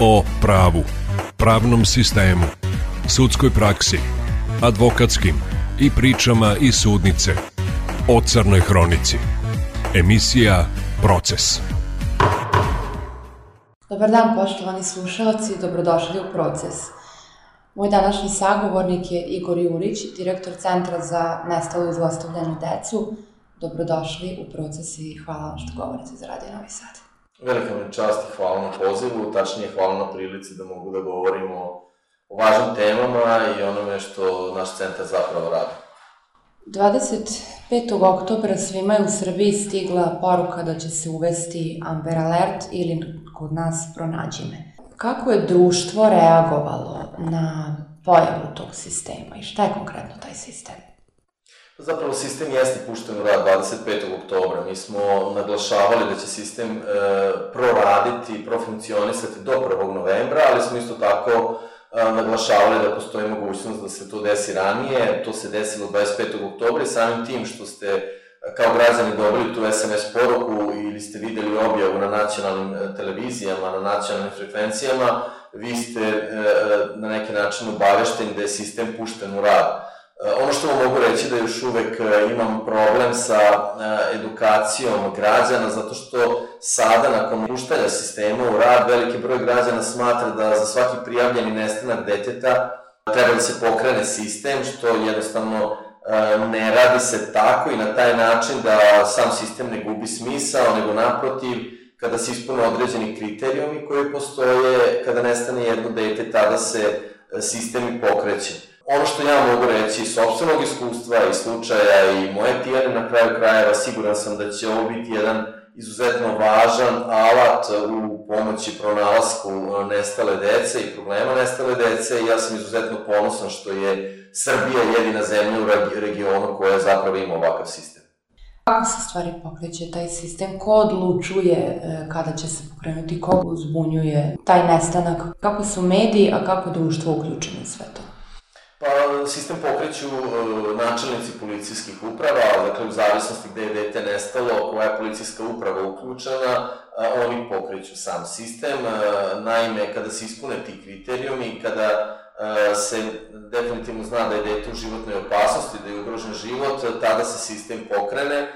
o pravu, pravnom sistemu, sudskoj praksi, advokatskim i pričama iz sudnice o Crnoj Hronici. Emisija Proces. Dobar dan, poštovani slušalci, dobrodošli u Proces. Moj današnji sagovornik je Igor Jurić, direktor Centra za nestalu i zlostavljanu decu. Dobrodošli u Proces i hvala vam što govorite za Radio Novi Sad. Velika mi čast i hvala na pozivu, tačnije hvala na prilici da mogu da govorimo o važnim temama i onome što naš centar zapravo radi. 25. oktobra svima je u Srbiji stigla poruka da će se uvesti Amber Alert ili kod nas pronađi me. Kako je društvo reagovalo na pojavu tog sistema i šta je konkretno taj sistem? Zapravo sistem jeste pušten u rad 25. oktobra. Mi smo naglašavali da će sistem e, proraditi, profunkcionisati do 1. novembra, ali smo isto tako e, naglašavali da postoji mogućnost da se to desi ranije. To se desilo 25. oktobra i samim tim što ste e, kao građani dobili tu SMS poruku ili ste videli objavu na nacionalnim e, televizijama, na nacionalnim frekvencijama, vi ste e, e na neki način obavešteni da je sistem pušten u rad. Eh, ono što vam mogu reći da još uvek eh, imam problem sa eh, edukacijom građana, zato što sada, nakon puštanja sistema u rad, veliki broj građana smatra da za svaki prijavljeni nestanak deteta treba da se pokrene sistem, što jednostavno ne radi se tako i na taj način da sam sistem ne gubi smisao, nego naprotiv, kada se ispune određeni kriterijumi koji postoje, kada nestane jedno dete, tada se sistem i pokreće ono što ja mogu reći iz sobstvenog iskustva i slučaja i moje tijene na kraju krajeva, siguran sam da će ovo biti jedan izuzetno važan alat u pomoći pronalasku nestale dece i problema nestale dece i ja sam izuzetno ponosan što je Srbija jedina zemlja u regionu koja zapravo ima ovakav sistem. Kako se stvari pokreće taj sistem? Ko odlučuje e, kada će se pokrenuti? Ko uzbunjuje taj nestanak? Kako su mediji, a kako društvo uključeno sve to? Pa, sistem pokreću e, načelnici policijskih uprava, dakle, u zavisnosti gde je dete nestalo, koja je policijska uprava uključena, a, oni pokreću sam sistem. E, naime, kada se ispune ti kriterijumi, kada se definitivno zna da je dete u životnoj opasnosti, da je ugrožen život, tada se sistem pokrene.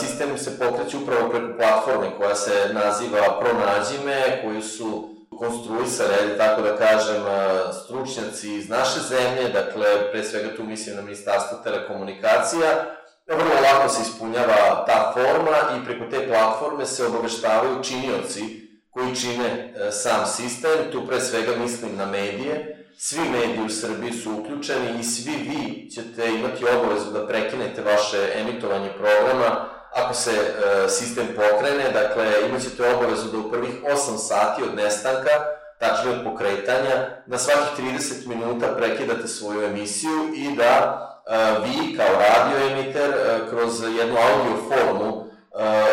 Sistem se pokreće upravo preko platforme koja se naziva Pronađime, koju su konstruisali, tako da kažem, stručnjaci iz naše zemlje, dakle, pre svega tu mislim na Ministarstvo telekomunikacija, vrlo lako se ispunjava ta forma i preko te platforme se obaveštavaju činioci koji čine e, sam sistem, tu pre svega mislim na medije, svi mediji u Srbiji su uključeni i svi vi ćete imati obavezu da prekinete vaše emitovanje programa ako se e, sistem pokrene, dakle imat ćete obavezu da u prvih 8 sati od nestanka, tačnije od pokretanja, na svakih 30 minuta prekidate svoju emisiju i da e, vi kao radio emiter e, kroz jednu audio formu e,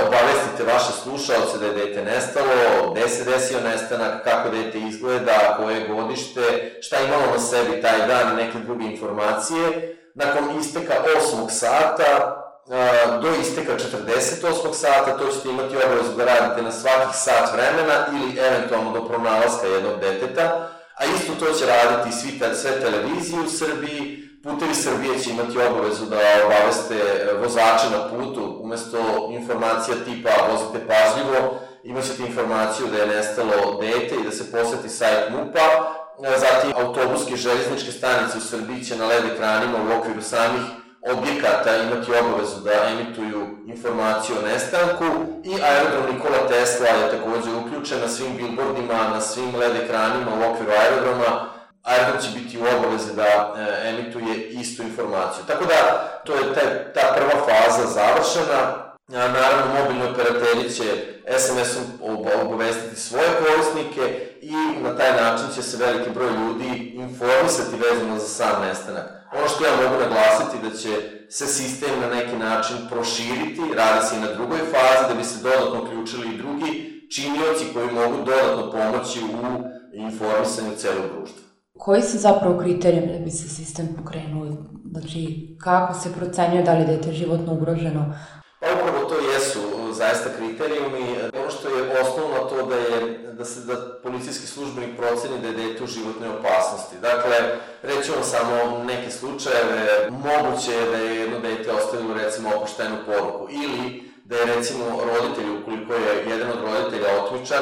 obavestite vaše slušalce da je dete nestalo, gde se desio nestanak, kako dete izgleda, koje godište, šta imalo na sebi taj dan i neke druge informacije. Nakon isteka 8. sata do isteka 48. sata, to ćete imati obavezu da radite na svakih sat vremena ili eventualno do pronalaska jednog deteta, a isto to će raditi svi, sve televizije u Srbiji, Putevi Srbije će imati obavezu da obaveste vozače na putu, umesto informacija tipa vozite pažljivo, imaćete informaciju da je nestalo dete i da se poseti sajt MUPA, zatim autobuske železničke stanice u Srbiji će na LED ekranima u okviru samih objekata imati obavezu da emituju informaciju o nestanku i aerodrom Nikola Tesla je takođe uključen na svim billboardima, na svim LED ekranima u okviru aerodroma. Aerodrom će biti u obavezi da e, emituje istu informaciju. Tako da, to je ta, ta prva faza završena. A, naravno, mobilni operateri će SMS-om obavestiti svoje korisnike i na taj način će se veliki broj ljudi informisati vezano za sam nestanak. Ono što ja mogu naglasiti da će se sistem na neki način proširiti, radi se i na drugoj fazi, da bi se dodatno uključili i drugi činioci koji mogu dodatno pomoći u informisanju celog društva. Koji su zapravo kriterijumi da bi se sistem pokrenuo? Znači, kako se procenjuje da li dete životno ugroženo? Pa upravo to jesu zaista kriterijumi. Ono što je osnovno to da je da se da policijski službenik proceni da je dete u životnoj opasnosti. Dakle, reći vam samo neke slučajeve, moguće je da je jedno dete ostavilo recimo opuštenu poruku ili da je recimo roditelj, ukoliko je jedan od roditelja otmičar,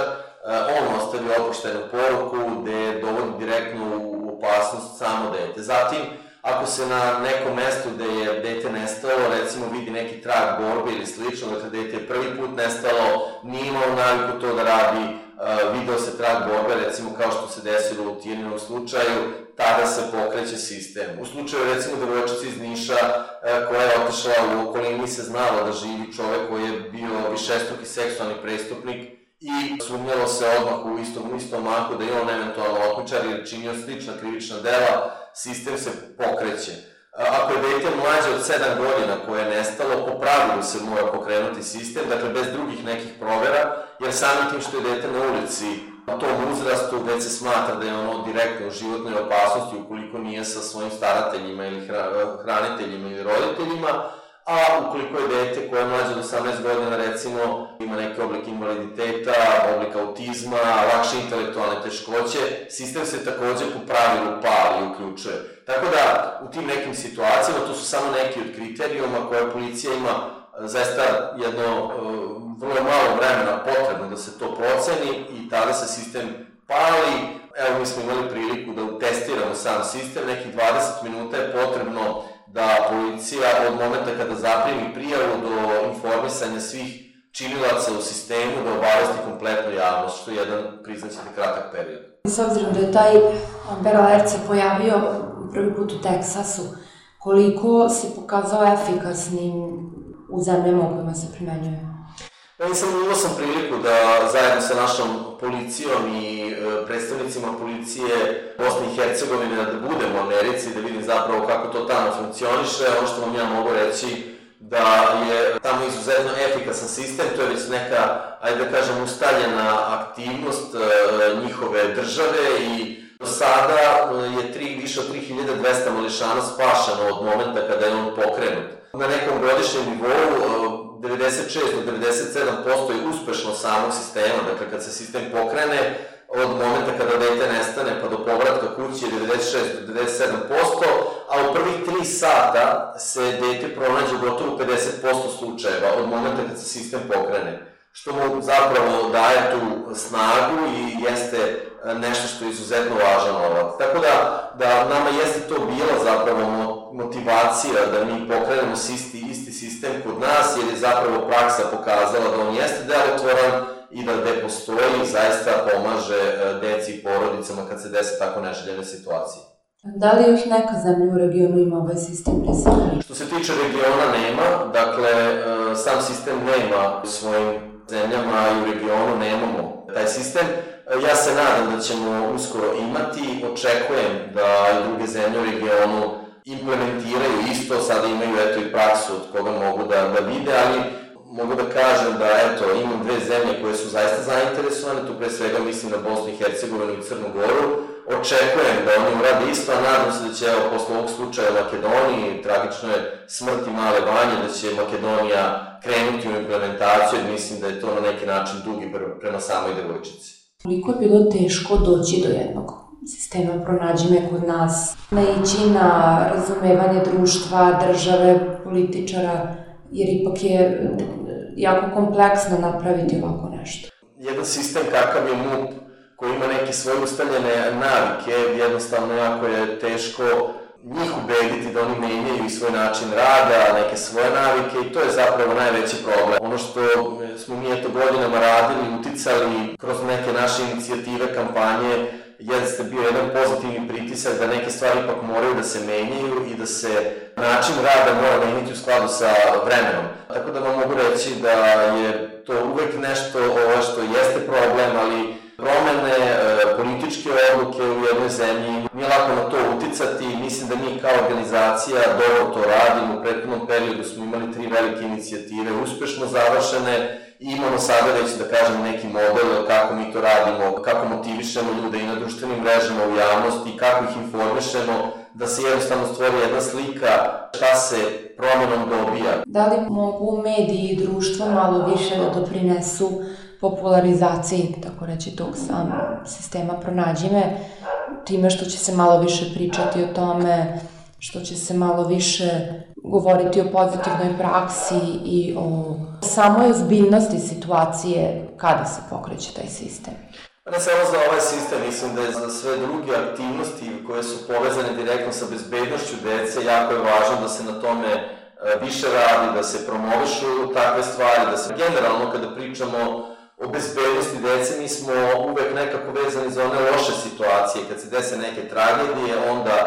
on ostavio opuštenu poruku gde dovodi direktno u opasnost samo dete. Zatim, ako se na nekom mestu gde je dete nestalo, recimo vidi neki trag borbe ili slično, dakle dete je prvi put nestalo, nije imao naviku to da radi, uh, video se trag borbe, recimo kao što se desilo u Tijeninom slučaju, tada se pokreće sistem. U slučaju recimo devojčice iz Niša uh, koja je otišla u okolini se znala da živi čovek koji je bio višestruki seksualni prestupnik, i sumnjalo se odmah u istom, u istom mahu da je on eventualno otmičar ili činio slična krivična dela, sistem se pokreće. Ako je dete mlađe od 7 godina koje je nestalo, po pravilu se mora pokrenuti sistem, dakle bez drugih nekih provera, jer samim tim što je dete na ulici u tom uzrastu već se smatra da je ono direktno u životnoj opasnosti ukoliko nije sa svojim starateljima ili hraniteljima ili roditeljima, a ukoliko je dete koje je mlađe od 18 godina, recimo, ima neki oblik invaliditeta, oblik autizma, lakše intelektualne teškoće, sistem se takođe po pravilu pali i uključuje. Tako da, u tim nekim situacijama, to su samo neki od kriterijuma koje policija ima zaista jedno e, vrlo malo vremena potrebno da se to proceni i tada se sistem pali. Evo, mi smo imali priliku da testiramo sam sistem, nekih 20 minuta je potrebno da policija od momenta kada zaprimi prijavu do informisanja svih činilaca u sistemu da obavesti kompletnu javnost, što je jedan, priznaćete, kratak period. S obzirom da je taj Amber Alert se pojavio prvi put u Teksasu, koliko se pokazao efikasnim u zemljama u kojima se primenjuje? Ja sam imao sam priliku da zajedno sa našom policijom i e, predstavnicima policije Bosne i Hercegovine da budemo u Americi, da vidim zapravo kako to tamo funkcioniše. Ono što vam ja mogu reći da je tamo izuzetno efikasan sistem, to je već neka, ajde da kažem, ustaljena aktivnost e, njihove države i do sada je tri, više od 3200 mališana spašeno od momenta kada je on pokrenut. Na nekom godišnjem nivou e, 96 do 97% je uspešno samog sistema, dakle kad se sistem pokrene, od momenta kada dete nestane pa do povratka kući je 96 do 97%, a u prvih 3 sata se dete pronađe gotovo 50% slučajeva od momenta kad se sistem pokrene što mu zapravo daje tu snagu i jeste e, nešto što je izuzetno važan novac. Tako da, da nama jeste to bila zapravo motivacija da mi pokrenemo isti, isti sistem kod nas, jer je zapravo praksa pokazala da on jeste delotvoran i da gde postoji zaista pomaže e, deci i porodicama kad se desi tako neželjene situacije. Da li još neka zemlja u regionu ima ovaj sistem presavanja? Što se tiče regiona nema, dakle, e, sam sistem nema svojim zemljama i u regionu nemamo taj sistem. Ja se nadam da ćemo uskoro imati, očekujem da druge zemlje u regionu implementiraju isto, sada imaju eto i praksu od koga mogu da, da vide, ali mogu da kažem da eto, imam dve zemlje koje su zaista zainteresovane, tu pre svega mislim na Bosnu i Hercegovinu i Crnu Goru, očekujem da oni urade isto, a nadam se da će, evo, posle ovog slučaja u Makedoniji, tragične smrti male vanje, da će Makedonija krenuti u implementaciju, jer mislim da je to na neki način dugi prema samoj devojčici. Koliko je bilo teško doći do jednog sistema pronađi me kod nas, naići na razumevanje društva, države, političara, jer ipak je jako kompleksno napraviti ovako nešto. Jedan sistem kakav je MUP, koji ima neke svoje ustaljene navike, jednostavno jako je teško njih ubediti da oni menjaju i svoj način rada, neke svoje navike i to je zapravo najveći problem. Ono što smo mi eto godinama radili, uticali kroz neke naše inicijative, kampanje, jeste bio jedan pozitivni pritisak da neke stvari ipak moraju da se menjaju i da se način rada mora menjati u skladu sa vremenom. Tako da vam mogu reći da je to uvek nešto što jeste problem, ali promene, e, političke odluke u jednoj zemlji, nije lako na to uticati. Mislim da mi kao organizacija dobro to radimo. U prethodnom periodu smo imali tri velike inicijative, uspešno završene, imamo sada već, da kažem, neki model kako mi to radimo, kako motivišemo ljude i na društvenim mrežama u javnosti, kako ih informišemo, da se jednostavno stvori jedna slika šta se promenom dobija. Da li mogu mediji i društvo malo više da doprinesu popularizaciji, tako reći, tog sam sistema Pronađi me, time što će se malo više pričati o tome, što će se malo više govoriti o pozitivnoj praksi i o samoj ozbiljnosti situacije kada se pokreće taj sistem. Pa ne samo za ovaj sistem, mislim da je za sve druge aktivnosti koje su povezane direktno sa bezbednošću dece, jako je važno da se na tome e, više radi, da se promovišu takve stvari, da se generalno kada pričamo o bezbednosti dece, mi smo uvek nekako vezani za one loše situacije, kad se dese neke tragedije, onda,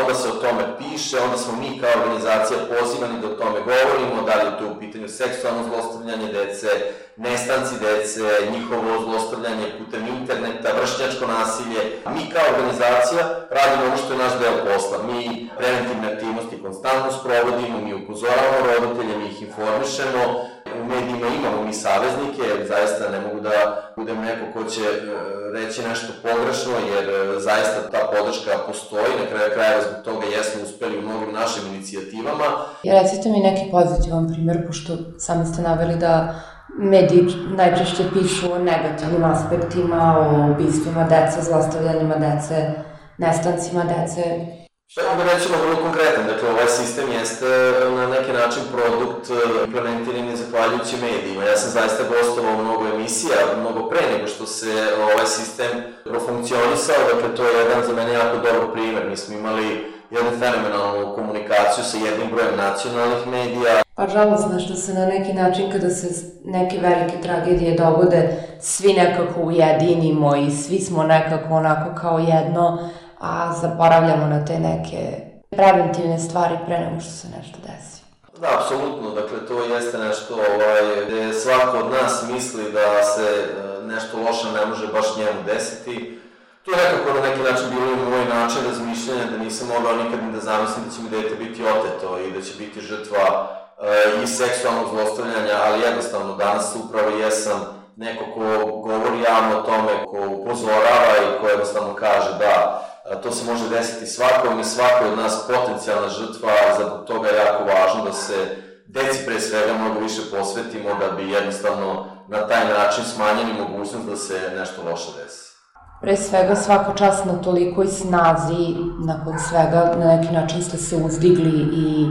onda se o tome piše, onda smo mi kao organizacija pozivani da o tome govorimo, da li je to u pitanju seksualno zlostavljanje dece, nestanci dece, njihovo zlostavljanje putem interneta, vršnjačko nasilje. Mi kao organizacija radimo ono što je naš deo posla. Mi preventivne aktivnosti konstantno sprovodimo, mi upozoravamo roditelje, mi ih informišemo, u medijima imamo mi saveznike, jer zaista ne mogu da budem neko ko će e, reći nešto pogrešno, jer e, zaista ta podrška postoji, na kraju kraja zbog toga jesmo uspeli u mnogim našim inicijativama. Recite mi neki pozitivan primer, pošto sami ste naveli da mediji najčešće pišu o negativnim aspektima, o ubistvima dece, zlostavljanjima dece, nestancima dece. Šta da rećemo vrlo konkretan, dakle ovaj sistem jeste na neki način produkt e, implementiran zahvaljujući medijima. Ja sam zaista gostovao mnogo emisija, mnogo pre nego što se ovaj sistem profunkcionisao, dakle to je jedan za mene jako dobar primer. Mi smo imali jednu fenomenalnu komunikaciju sa jednim brojem nacionalnih medija. Pa žalostno što se na neki način kada se neke velike tragedije dogode, svi nekako ujedinimo i svi smo nekako onako kao jedno, a zaboravljamo na te neke preventivne stvari pre nego što se nešto desi. Da, apsolutno, dakle to jeste nešto ovaj, gde svako od nas misli da se e, nešto loše ne može baš njemu desiti. To je nekako na neki način bilo i moj način razmišljanja da nisam mogao nikad ni da zamislim da će mi dete biti oteto i da će biti žrtva e, i seksualnog zlostavljanja, ali jednostavno danas upravo jesam neko ko govori javno o tome, ko upozorava i ko jednostavno kaže da to se može desiti svakom i svako od nas potencijalna žrtva, zato toga je jako važno da se deci pre svega mnogo više posvetimo da bi jednostavno na taj način smanjili mogućnost da se nešto loše desi. Pre svega svako čas na tolikoj snazi, nakon svega na neki način ste se uzdigli i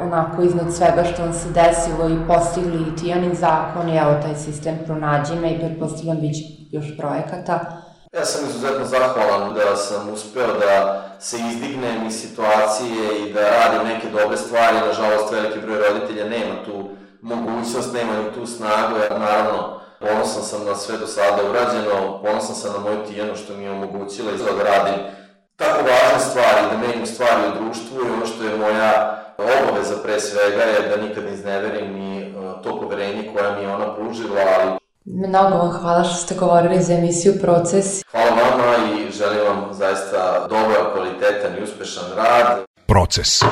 onako iznad svega što vam se desilo i postigli i Tijanin zakon i evo taj sistem pronađi me i pretpostavljam bit još projekata Ja sam izuzetno zahvalan da sam uspeo da se izdignem iz situacije i da radim neke dobre stvari. Nažalost, veliki broj roditelja nema tu mogućnost, nema tu snagu. Ja, naravno, ponosan sam na sve do sada urađeno, ponosan sam na moju tijenu što mi je omogućila da radim tako važne stvari, da menjam stvari u društvu i ono što je moja obaveza pre svega je da nikad ne izneverim ni to poverenje koje mi je ona pružila, ali Mnogo vam hvala što ste govorili za emisiju Proces. Hvala vama i želim vam zaista dobar, kvalitetan i uspešan rad. Proces.